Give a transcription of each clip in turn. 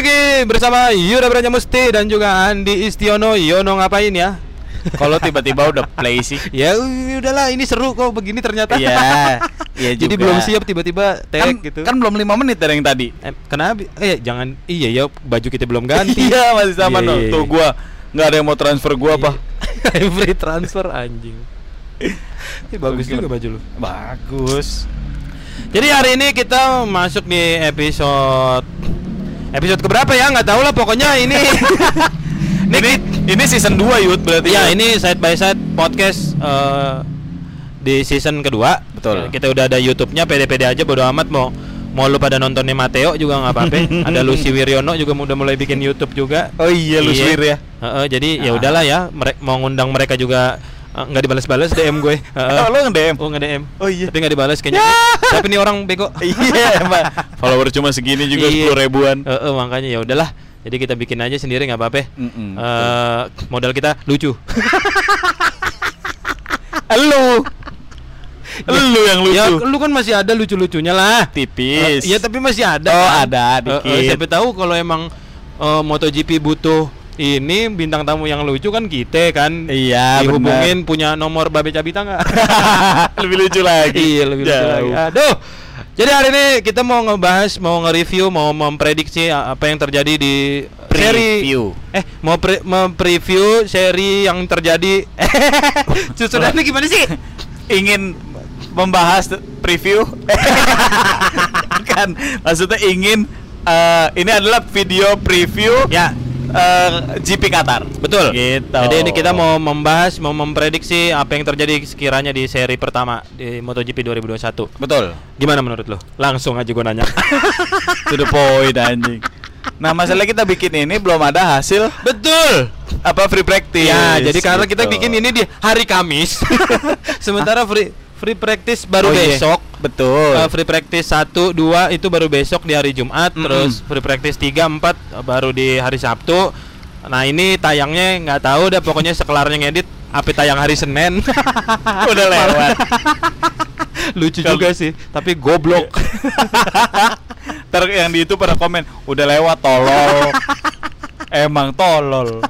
lagi bersama Yuda Branja Musti dan juga Andi Istiono. Yono ngapain ya? Kalau tiba-tiba udah play sih. Ya udahlah, ini seru kok begini ternyata. Iya. Iya Jadi belum siap tiba-tiba tag Kan, gitu. kan belum lima menit dari yang tadi. Eh, kenapa? Eh jangan iya ya baju kita belum ganti. Iya masih sama Iya, iya, Tuh iya. gua nggak ada yang mau transfer gua apa. Free transfer anjing. Ih, bagus juga baju lu. Bagus. Jadi hari ini kita masuk di episode episode keberapa ya? Nggak tahu lah pokoknya ini. Ini ini season 2 Yud berarti. ya ini side by side podcast eh, di season kedua. Betul. Kita udah ada YouTube-nya pede-pede aja bodo amat mau mau lu pada nontonnya Mateo juga nggak apa-apa. ada Lucy Wiryono juga udah mulai bikin YouTube juga. Oh iya lu swear ya. Heeh, jadi ya Ah. udahlah ya, mereka mau ngundang mereka juga nggak dibalas-balas DM gue. Heeh. Oh, lu nge-DM? Oh nge DM. Oh, iya. Tapi nggak dibalas kayaknya. Tapi nih orang bego. Iya, Mbak. Follower cuma segini juga Iya. sepuluh ribuan. Heeh, makanya ya udahlah. Jadi kita bikin aja sendiri nggak apa-apa. Eh, modal kita lucu. Lu. Lu yang lucu. Ya, lu kan masih ada lucu-lucunya lah. Tipis. Iya, tapi masih ada. Oh, kan? ada, Eh, eh, dikit. siapa tahu kalau emang eh, MotoGP butuh ini bintang tamu yang lucu kan kita kan. Iya, Dihubungin punya nomor Babe Cabita nggak? lebih lucu lagi. iya, lebih lucu lagi. Jauh. Aduh. Jadi hari ini kita mau ngebahas, mau nge-review, mau memprediksi apa yang terjadi di seri Preview. Eh, mau pre- mempreview seri yang terjadi. Susunan ini gimana sih? ingin membahas preview kan maksudnya ingin eh, ini adalah video preview Ya. Eh, GP Qatar Betul. gitu Jadi ini kita mau membahas, mau memprediksi apa yang terjadi sekiranya di seri pertama di MotoGP 2021. betul Gimana menurut lo? Langsung aja gue nanya. to the point anjing nah masalah kita bikin ini belum ada hasil Betul. apa free practice Ya, jadi karena kita gitu. bikin ini di hari Kamis. Sementara free free practice baru Oh, iya. besok. betul Uh, free practice 1 2 itu baru besok di hari Jumat, Mm-mm. terus free practice 3 4 baru di hari Sabtu. Nah, ini tayangnya nggak tahu dah pokoknya sekelarnya ngedit apa tayang hari Senin. udah lewat Lucu Kalau- juga sih, tapi goblok. Ntar yang di itu pada komen udah lewat tolol emang tolol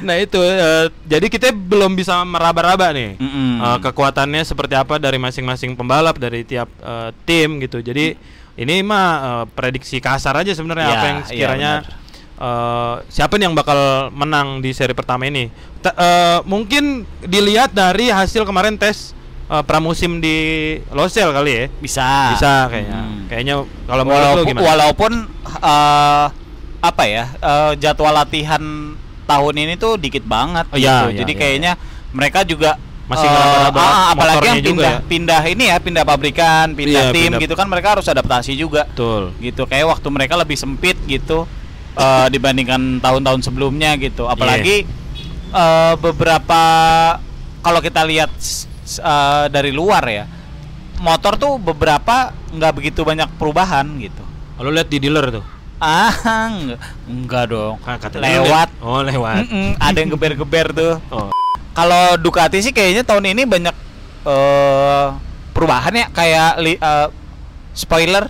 nah, itu eh, jadi kita belum bisa meraba-raba nih. Mm-mm. Eh, kekuatannya seperti apa dari masing-masing pembalap dari tiap eh, tim gitu. Jadi ini mah eh, prediksi kasar aja sebenarnya Ya, apa yang iya, sekiranya benar. eh, siapa nih yang bakal menang di seri pertama ini. Ta- eh, mungkin dilihat dari hasil kemarin tes eh, pramusim di Losel kali ya. bisa Bisa kayaknya. Hmm. Kayaknya kalau walaupun gimana? walaupun eh, apa ya eh, jadwal latihan tahun ini tuh dikit banget Oh, iya, gitu. iya, jadi iya, kayaknya mereka juga Masih ngeraba-raba ah, apalagi yang juga pindah ya. pindah ini ya pindah pabrikan pindah Iya, tim pindah- gitu kan mereka harus adaptasi juga Betul. gitu kayak waktu mereka lebih sempit gitu eh, dibandingkan tahun-tahun sebelumnya gitu Iya. apalagi eh, beberapa kalau kita lihat eh, dari luar ya motor tuh beberapa nggak begitu banyak perubahan gitu Kalau lihat di dealer tuh. Ah enggak, enggak dong Ah, katanya lewat Oh, lewat. Mm-mm, ada yang geber-geber tuh Oh. kalau Ducati sih kayaknya tahun ini banyak eh perubahan ya kayak li- eh, spoiler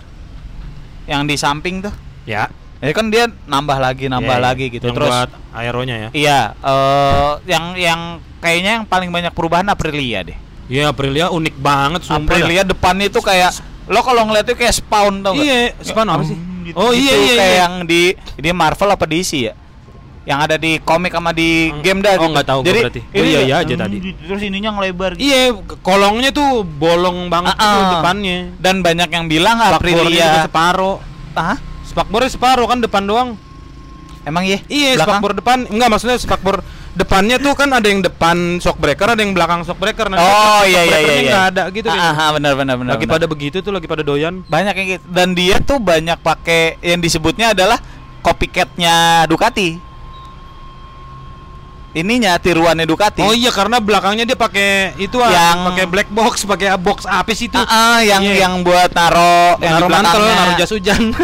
yang di samping tuh Ya. Ya kan dia nambah lagi, nambah Iya, iya. lagi gitu. Yang Terus buat aeronya ya. iya, eh yang yang kayaknya yang paling banyak perubahan Aprilia deh. Iya, Aprilia unik banget sumpah. Aprilia depannya itu kayak lo kalau ngeliatnya kayak spawn tau nggak? Iya, spawn apa sih? Gitu- Oh, iya, gitu, iya, kayak iya. yang di ini Marvel apa DC ya? Yang ada di komik sama di Hmm. game dah Oh, gitu. nggak tahu Jadi berarti. Oh, iya, ya, iya aja hmm, tadi. Terus ininya ngelebar gitu. Iya, kolongnya tuh bolong banget tuh ah. depannya. Dan banyak yang bilang Spakbornya juga Aprilia separuh. Hah? Spakbornya separuh kan depan doang. Emang iya? Iya, Belakang? spakbor depan. Enggak, maksudnya spakbor depannya tuh kan ada yang depan shock breaker, ada yang belakang shock breaker. Nah, Oh iya iya iya. breakernya iya. nggak ada gitu. Ah, ah, benar benar benar. lagi benar. pada begitu tuh, lagi pada doyan. banyak yang gitu dan dia tuh banyak pakai yang disebutnya adalah copycatnya Ducati ininya tiruannya Ducati Oh iya, karena belakangnya dia pakai itu ah, Yang- pakai black box, pakai box apa sih itu? Ah, ah, yang Iya. yang buat naro yang di mantel, naruh jas hujan.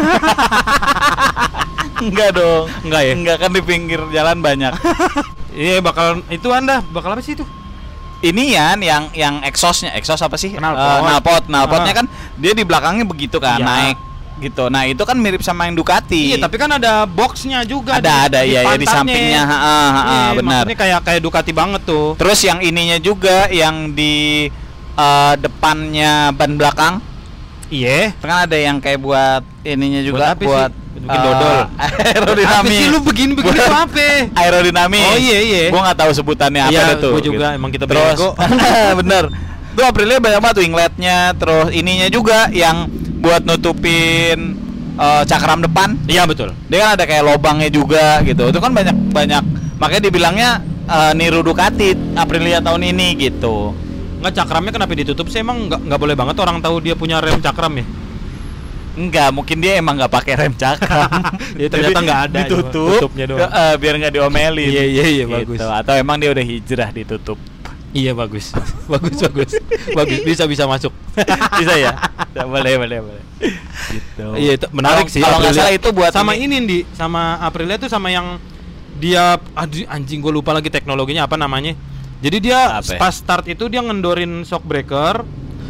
enggak dong Enggak ya? enggak kan di pinggir jalan banyak Iya, bakal itu Anda, bakal apa sih itu? ini Yan, yang yang exhaustnya exhaust apa sih Knalpot. Eh, knalpot knalpotnya Ah. kan dia di belakangnya begitu kan Iya. naik gitu. Nah, itu kan mirip sama yang Ducati. Iya, tapi kan ada boxnya juga. Ada, ada, iya, iya, di sampingnya, ha, ha, ha, Iya, benar. Maksudnya kayak kayak Ducati banget tuh. Terus yang ininya juga yang di eh, depannya ban belakang Iya. kan ada yang kayak buat ininya juga Buat buat Eh, dodol. aerodinamis. Apa sih lu begini-begini Buat tuh apa? Aerodinamis. Oh, iya, iya. Gua nggak tahu sebutannya apa Iya, deh tuh. gua juga, emang kita Terus bego. bener. Tuh Aprilia banyak banget wingletnya, terus ininya juga yang buat nutupin eh, cakram depan. Iya betul. Dia kan ada kayak lobangnya juga gitu. Itu kan banyak banyak makanya dibilangnya eh, niru Ducati Aprilia tahun ini gitu. Nggak cakramnya kenapa ditutup sih emang nggak nggak boleh banget orang tahu dia punya rem cakram ya? Enggak, mungkin dia emang nggak pakai rem cakram. Ya, ternyata Jadi nggak ada, Ditutup. tutupnya doang. eh, biar nggak diomelin. Iya, iya, iya, Gitu. bagus. Atau emang dia udah hijrah ditutup. Iya bagus, bagus bagus, bagus bisa bisa masuk. Bisa ya? Ya, boleh, boleh, boleh. Gitu. Iya itu menarik sih. Kalau nggak salah itu buat sama ini. ini di sama Aprilia tuh sama yang dia aduh, anjing gue lupa lagi teknologinya apa namanya. Jadi dia ya? pas start itu dia ngendorin shock breaker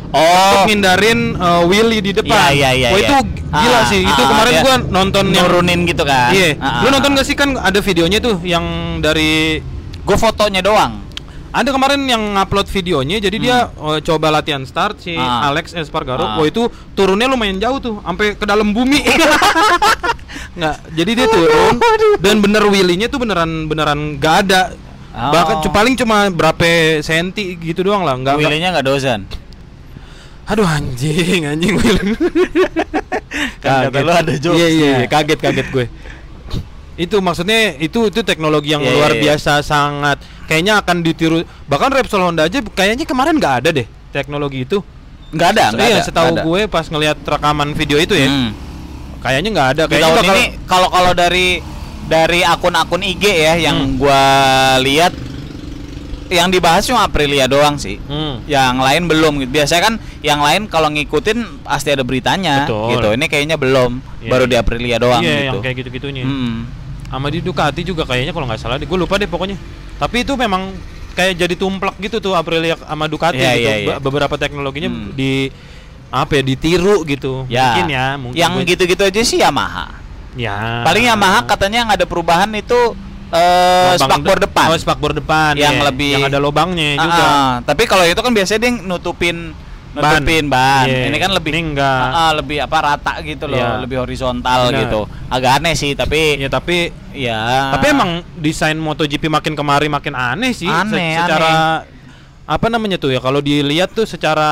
Oh, untuk ngindarin uh, wheelie di depan. Iya, iya, iya, Wah, iya. itu gila Ah, sih. Itu ah, kemarin gua nonton yang nurunin gitu kan. Iya. Ah, Lu ah, nonton ah. gak sih kan ada videonya tuh yang dari Gue fotonya doang. ada kemarin yang ngupload videonya jadi dia uh, coba latihan start si Hmm. Ah. Alex Espargaro. Ah. Wah itu turunnya lumayan jauh tuh, sampai ke dalam bumi. Nggak, jadi dia turun dan bener wheelie-nya tuh beneran beneran gak ada. Oh. Bahkan paling cuma berapa senti gitu doang lah, nggak nggak- Wheelie-nya nggak dozan. Aduh anjing, anjing. Kan kata lu ada Iya jokesnya. iya, iya, kaget kaget gue. Itu maksudnya itu itu teknologi yang Iya, luar iya, iya. biasa sangat kayaknya akan ditiru bahkan Repsol Honda aja kayaknya kemarin nggak ada deh teknologi itu. Nggak ada, nggak iya, ada. setahu ada. gue pas ngelihat rekaman video itu ya, Hmm. kayaknya nggak ada. Di Kayaknya tahun bakal ini kalau kalau dari dari akun-akun IG ya yang Hmm. gua lihat yang dibahas cuma Aprilia doang sih. Hmm. Yang lain belum gitu. Biasanya kan yang lain kalau ngikutin pasti ada beritanya Betul. gitu. Ini kayaknya belum, Iya, baru iya. di Aprilia doang Iya, gitu. yang kayak gitu-gitunya. Hmm. Sama di Ducati juga kayaknya kalau nggak salah, gue lupa deh pokoknya. Tapi itu memang kayak jadi tumplek gitu tuh Aprilia sama Ducati Iya, gitu. iya, iya. Be- Beberapa teknologinya Hmm. di apa ya ditiru gitu. Ya. Mungkin ya, mungkin yang gitu-gitu aja sih Yamaha. Ya. Paling Yamaha katanya yang ada perubahan itu eh spakbor de- depan. Oh, spakbor depan. Yang iya. lebih- yang ada lubangnya Ah, juga. ah. tapi kalau itu kan biasanya dia nutupin Ban. nutupin ban. Iya. Ini kan lebih Ini enggak. Ah, ah, lebih apa rata gitu loh, Iya. lebih horizontal Benar. gitu. Agak aneh sih, tapi Ya tapi ya. tapi emang desain MotoGP makin kemari makin aneh sih. Se- Aneh, secara apa namanya tuh ya kalau dilihat tuh secara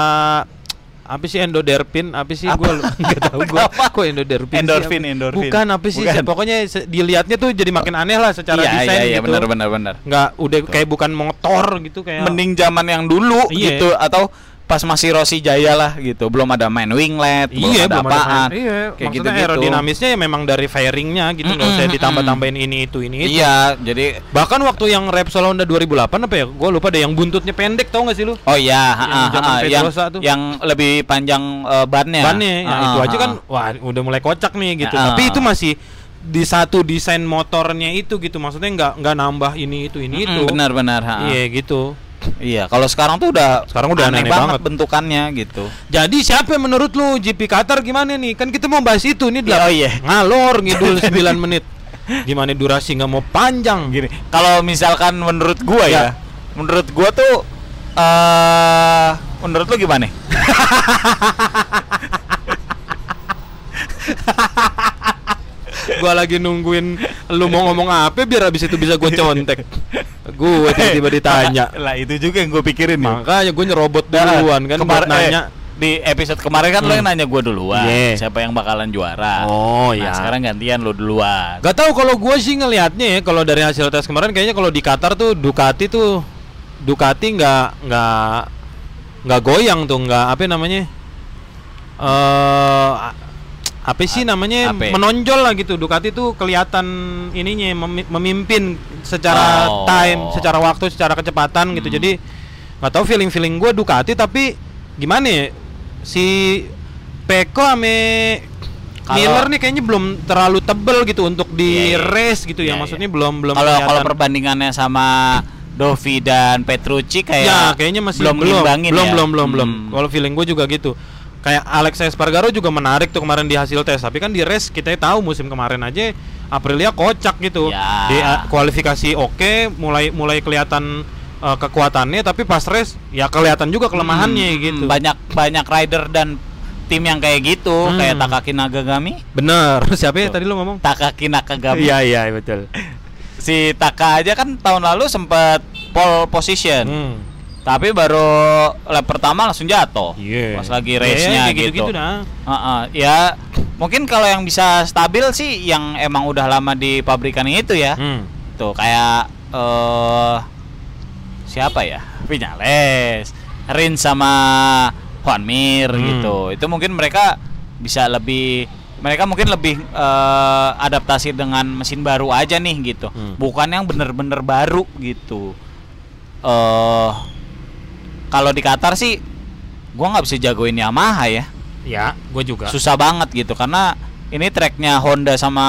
apa sih endoderpin apa sih gue nggak tahu gue Apa? kok endoderpin sih? Endorfin, endorfin. bukan apa sih Bukan. pokoknya dilihatnya tuh jadi makin aneh lah secara iya, desain iya, iya, gitu benar benar benar. nggak udah kayak bukan motor gitu kayak Mending zaman yang dulu Iya. gitu atau pas masih Rossi Jaya lah gitu, belum ada main winglet, belum Iya, ada belum ada apaan. main- Iya, Kayak maksudnya gitu-gitu. aerodinamisnya ya memang dari fairingnya gitu, nggak usah Mm-mm, ditambah-tambahin ini itu ini itu. Iya, jadi Bahkan waktu yang Repsol Honda 2008 apa ya? Gue lupa deh yang buntutnya pendek tau gak sih lu? Oh iya, Yang ha, ha, yang tuh. yang lebih panjang eh, bannya. Bannya, ya, Ha, itu aja kan wah udah mulai kocak nih gitu. Tapi itu masih di satu desain motornya itu gitu. Maksudnya nggak nggak nambah ini itu ini itu. Mm, benar-benar. ha, ha. Iya gitu. Iya, kalau sekarang tuh udah Sekarang udah aneh aneh-aneh banget, banget. bentukannya gitu. Jadi siapa yang menurut lu GP Qatar gimana nih? Kan kita mau bahas itu nih oh iya. ngalor ngidul 9 menit. Gimana durasi nggak mau panjang Gini, kalau misalkan menurut gua Ya. ya, menurut gua tuh eh menurut lu gimana? gua lagi nungguin lu mau ngomong apa biar abis itu bisa gue contek gue tiba-tiba ditanya lah itu juga yang gue pikirin nih. makanya gue nyerobot duluan kan buat Kemar- nanya eh, di episode kemarin kan lo Hmm. yang nanya gue duluan Iya. siapa yang bakalan juara. Oh, Nah, iya. sekarang gantian lo duluan. Gak tahu kalau gue sih ngelihatnya ya kalau dari hasil tes kemarin kayaknya kalau di Qatar tuh Ducati tuh Ducati nggak nggak nggak goyang tuh nggak apa namanya eh apa sih namanya menonjol lah gitu Ducati tuh kelihatan ininya memi- memimpin secara Oh. time secara waktu secara kecepatan gitu Hmm. jadi nggak tahu feeling feeling gue Ducati tapi gimana ya si Peko ame Kalau- Miller nih kayaknya belum terlalu tebel gitu untuk di Iya, iya. race gitu ya Iya, maksudnya iya. belum belum Kalau kalau perbandingannya sama Dovi dan Petrucci kayak ya kayaknya masih belum belum belum, ya. belum belum belum Hmm. kalau feeling gue juga gitu kayak Alex Espargaro juga menarik tuh kemarin di hasil tes tapi kan di race kita tahu musim kemarin aja Aprilia kocak gitu Ya. di uh, kualifikasi oke mulai mulai kelihatan uh, kekuatannya tapi pas race ya kelihatan juga kelemahannya Hmm, gitu Banyak banyak rider dan tim yang kayak gitu, Hmm. kayak Takaki Nagagami, bener siapa ya tadi lu ngomong Takaki Nakagami. iya iya betul Si Taka aja kan tahun lalu sempat pole position. Hmm. Tapi baru lap pertama langsung jatuh. Iya. Pas lagi race-nya kayak gitu. gitu-gitu dah. Heeh, ya mungkin kalau yang bisa stabil sih yang emang udah lama di pabrikan itu ya. Hmm. Tuh kayak eh siapa ya? Vinales, Rin sama Juan Mir Hmm. gitu. Itu mungkin mereka bisa lebih mereka mungkin lebih eh, adaptasi dengan mesin baru aja nih gitu. Hmm. Bukan yang bener-bener baru gitu. Eh kalau di Qatar sih gua nggak bisa jagoin Yamaha ya. Ya, gue juga. Susah banget gitu karena ini tracknya Honda sama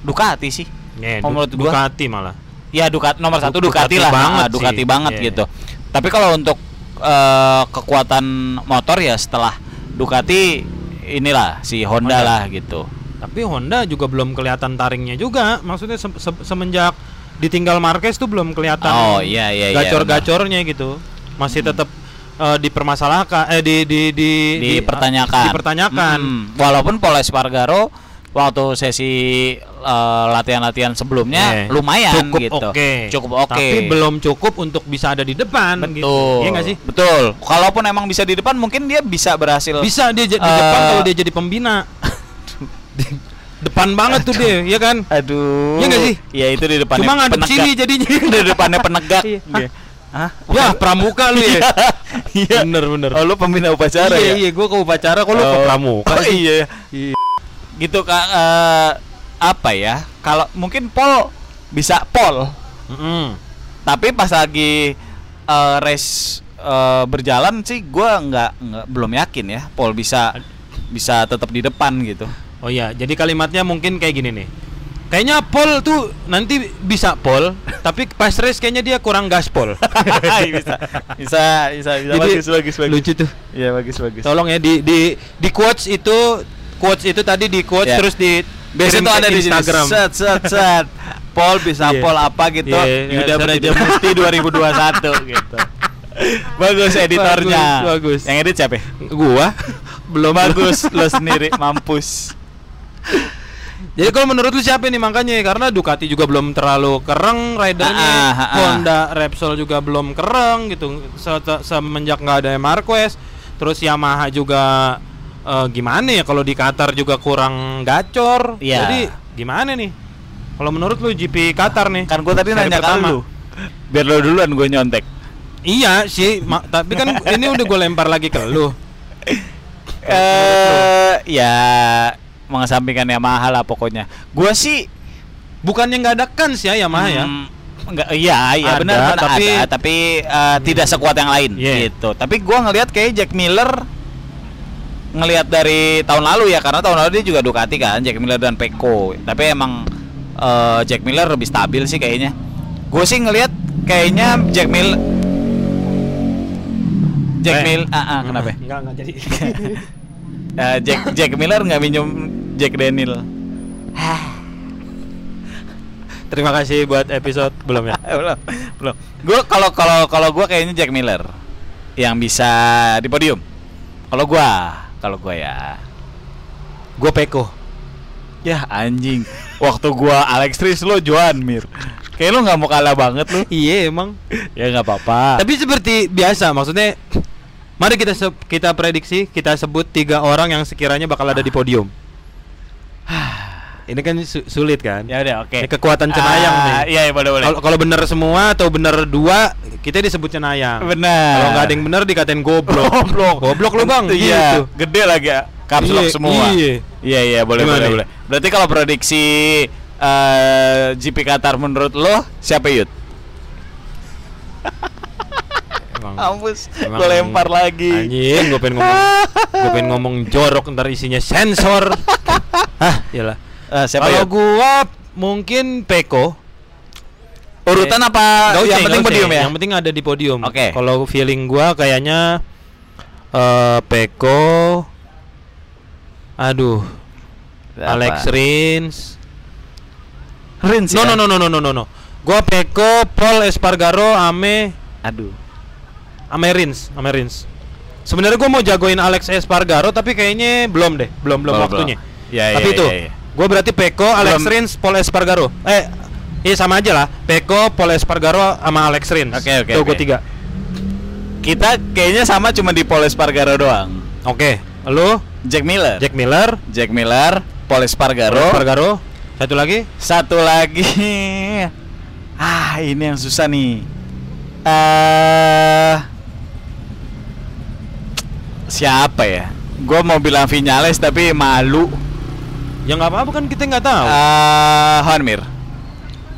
Ducati sih. Oh, menurut gua- Ducati malah. Ya Ducati nomor Du- satu Ducati, Ducati lah, banget Ah, Ducati sih. banget Iya, gitu. Tapi kalau untuk eh, kekuatan motor ya setelah Ducati inilah si Honda, Honda. lah gitu. Tapi Honda juga belum kelihatan taringnya juga. Maksudnya se- se- semenjak ditinggal Marquez tuh belum kelihatan Oh, iya, iya, iya, gacor-gacornya gitu. Masih tetap eh, dipermasalahkan eh di di di Dipertanyakan. dipertanyakan. Mm, walaupun Paul Espargaro waktu sesi eh, latihan-latihan sebelumnya Iya. lumayan cukup gitu. oke. Cukup oke. Tapi belum cukup untuk bisa ada di depan gitu. Betul. Iya nggak sih? Betul. Kalaupun emang bisa di depan mungkin dia bisa berhasil. Bisa dia j- di Eh, depan kalau dia jadi pembina. Di- depan banget tuh dia, ya kan? Aduh. Iya nggak sih? Iya itu di depannya. Cuma ngadep sini jadinya. di depannya penegak. Iya. Iya. Hah? Wah, pramuka lu ya. Iya. Bener bener. Oh, lu pembina upacara iya, ya? iya, gua ke upacara kok lu ke Oh. pramuka. Oh, sih? iya. Gitu Kak eh, apa ya? Kalau mungkin Pol bisa Pol, Mm-mm. tapi pas lagi eh, race eh, berjalan sih gua nggak nggak belum yakin ya Pol bisa bisa tetap di depan gitu. Oh iya, jadi kalimatnya mungkin kayak gini nih. Kayaknya Paul tuh nanti bisa Paul, tapi pas race kayaknya dia kurang gaspol. bisa, bisa, bisa, bisa. Jadi, bagus, bagus, bagus. Lucu tuh. Iya, bagus, bagus. Tolong ya di di di quotes itu quotes itu tadi di quotes Ya. terus di Biasanya kirim tuh ada di. Instagram. Set, set, set. Pol bisa Iya. Pol apa gitu. Iya, Yuda Braja. Musti 2021 gitu. Bagus editornya. Bagus, bagus. Yang edit siapa? ya? Gua belum Bagus lo sendiri mampus. Jadi kalau menurut lu siapa nih makanya karena Ducati juga belum terlalu kereng ridernya, Ah, ah, ah. Honda Repsol juga belum kereng gitu. Se- se- semenjak nggak ada Marquez, terus Yamaha juga eh, gimana ya kalau di Qatar juga kurang gacor. Iya. Jadi gimana nih? Kalau menurut lu GP Qatar nih? Kan gua tadi nanya ke lu. Biar lo duluan gue nyontek. Iya sih, tapi kan ini udah gue lempar lagi ke lu. Eh, ya mengesampingkan Yamaha lah pokoknya. Gua sih Bukannya nggak ada kans ya Yamaha ya? Hmm, Enggak, iya, iya Ada, benar, benar tapi- ada, tapi eh, tidak sekuat yang lain Iya. gitu. Tapi gua ngelihat kayak Jack Miller ngelihat dari tahun lalu ya karena tahun lalu dia juga Ducati kan, Jack Miller dan Pecco. Tapi emang eh, Jack Miller lebih stabil sih kayaknya. Gue sih ngelihat kayaknya Jack Miller Jack Eh. Miller, ah, ah, kenapa? ya? Enggak, enggak jadi. Eh, Jack Jack Miller nggak minjem Jack Daniel. Terima kasih buat episode. Belum ya? Belum belum. Gue kalau kalau kalau gue kayaknya Jack Miller yang bisa di podium. Kalau gue kalau gue ya. Gue Peko. ya anjing. Waktu gue Alex Tris lo Joan Mir. Kayak lo nggak mau kalah banget lo Iya emang. ya nggak apa-apa. Tapi seperti biasa, maksudnya mari kita se- kita prediksi, kita sebut tiga orang yang sekiranya bakal ada di podium. Ini kan su- sulit kan? ya udah oke Ini kekuatan Cenayang Ah, nih. iya iya, boleh boleh Kalau bener semua atau bener dua, kita disebut Cenayang. benar Kalau nggak ada yang bener dikatain goblok. Goblok. goblok lu bang. iya Gitu. gede lagi ya caps lock Iya, semua iya. iya iya boleh Gimana boleh nih? boleh berarti kalau prediksi eh, GP Qatar menurut lo siapa Yud Emang, Ampus, gue lempar lagi. Anjing, gue pengen ngomong, gue pengen ngomong jorok ntar isinya sensor. Hah, iyalah. Eh, siapa Kalau Yud? gua mungkin Peko. Urutan apa? Nggak usah, yang penting podium ya. Yang penting ada di podium. Oke. Kalau feeling gua kayaknya eh Peko aduh Alex Apa? Rins Rins no ya? no no no no no no no gua Peko Paul Espargaro Ame Aduh. Ame Rins Ame Rins sebenarnya gua mau jagoin Alex Espargaro tapi kayaknya belum deh belum belum Belum, waktunya belum. Ya, tapi ya, itu ya, ya. gua berarti Peko Alex Belum. Rins Paul Espargaro eh iya sama aja lah Peko Paul Espargaro sama Alex Rins Oke, oke, Tuh, gua oke. tiga Kita kayaknya sama cuma di Paul Espargaro doang. oke lu Jack Miller. Jack Miller Jack Miller, Paul Espargaro. Espargaro satu lagi Satu lagi. Ah, ini yang susah nih. Eh Siapa ya? Gua mau bilang Vinales tapi malu. ya nggak apa-apa kan kita nggak tahu Eh Juan Mir.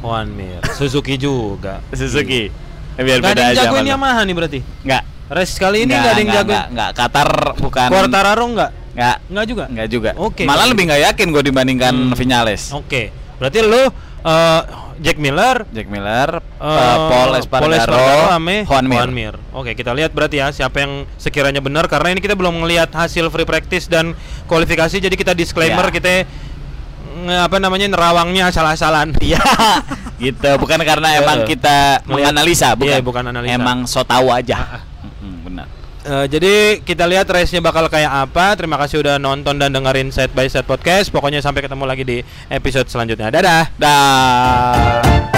Juan Mir Suzuki juga Suzuki. Eh, Biar Gak ada yang jagoin. Yamaha nih berarti Nggak. Race kali ini Nggak, ada yang jagoin nggak. Qatar bukan. Quartararo nggak Nggak. nggak juga Nggak juga. Oke. Malah lebih nggak yakin gue dibandingkan Hmm. Vinales. Oke, berarti lu eh, Jack Miller, Jack Miller, uh, Paul Espargaro, ame Juan Mir. Oke, kita lihat berarti ya siapa yang sekiranya benar karena ini kita belum melihat hasil free practice dan kualifikasi jadi kita disclaimer Ya. kita apa namanya nerawangnya asal-asalan. Iya, gitu. Bukan karena emang Eh, kita menganalisa, bukan. Iya, bukan analisa. Emang so tahu Ah, aja. Eh, jadi kita lihat race-nya bakal kayak apa. Terima kasih udah nonton dan dengerin Set by Set Podcast. Pokoknya sampai ketemu lagi di episode selanjutnya. Dadah. Dah.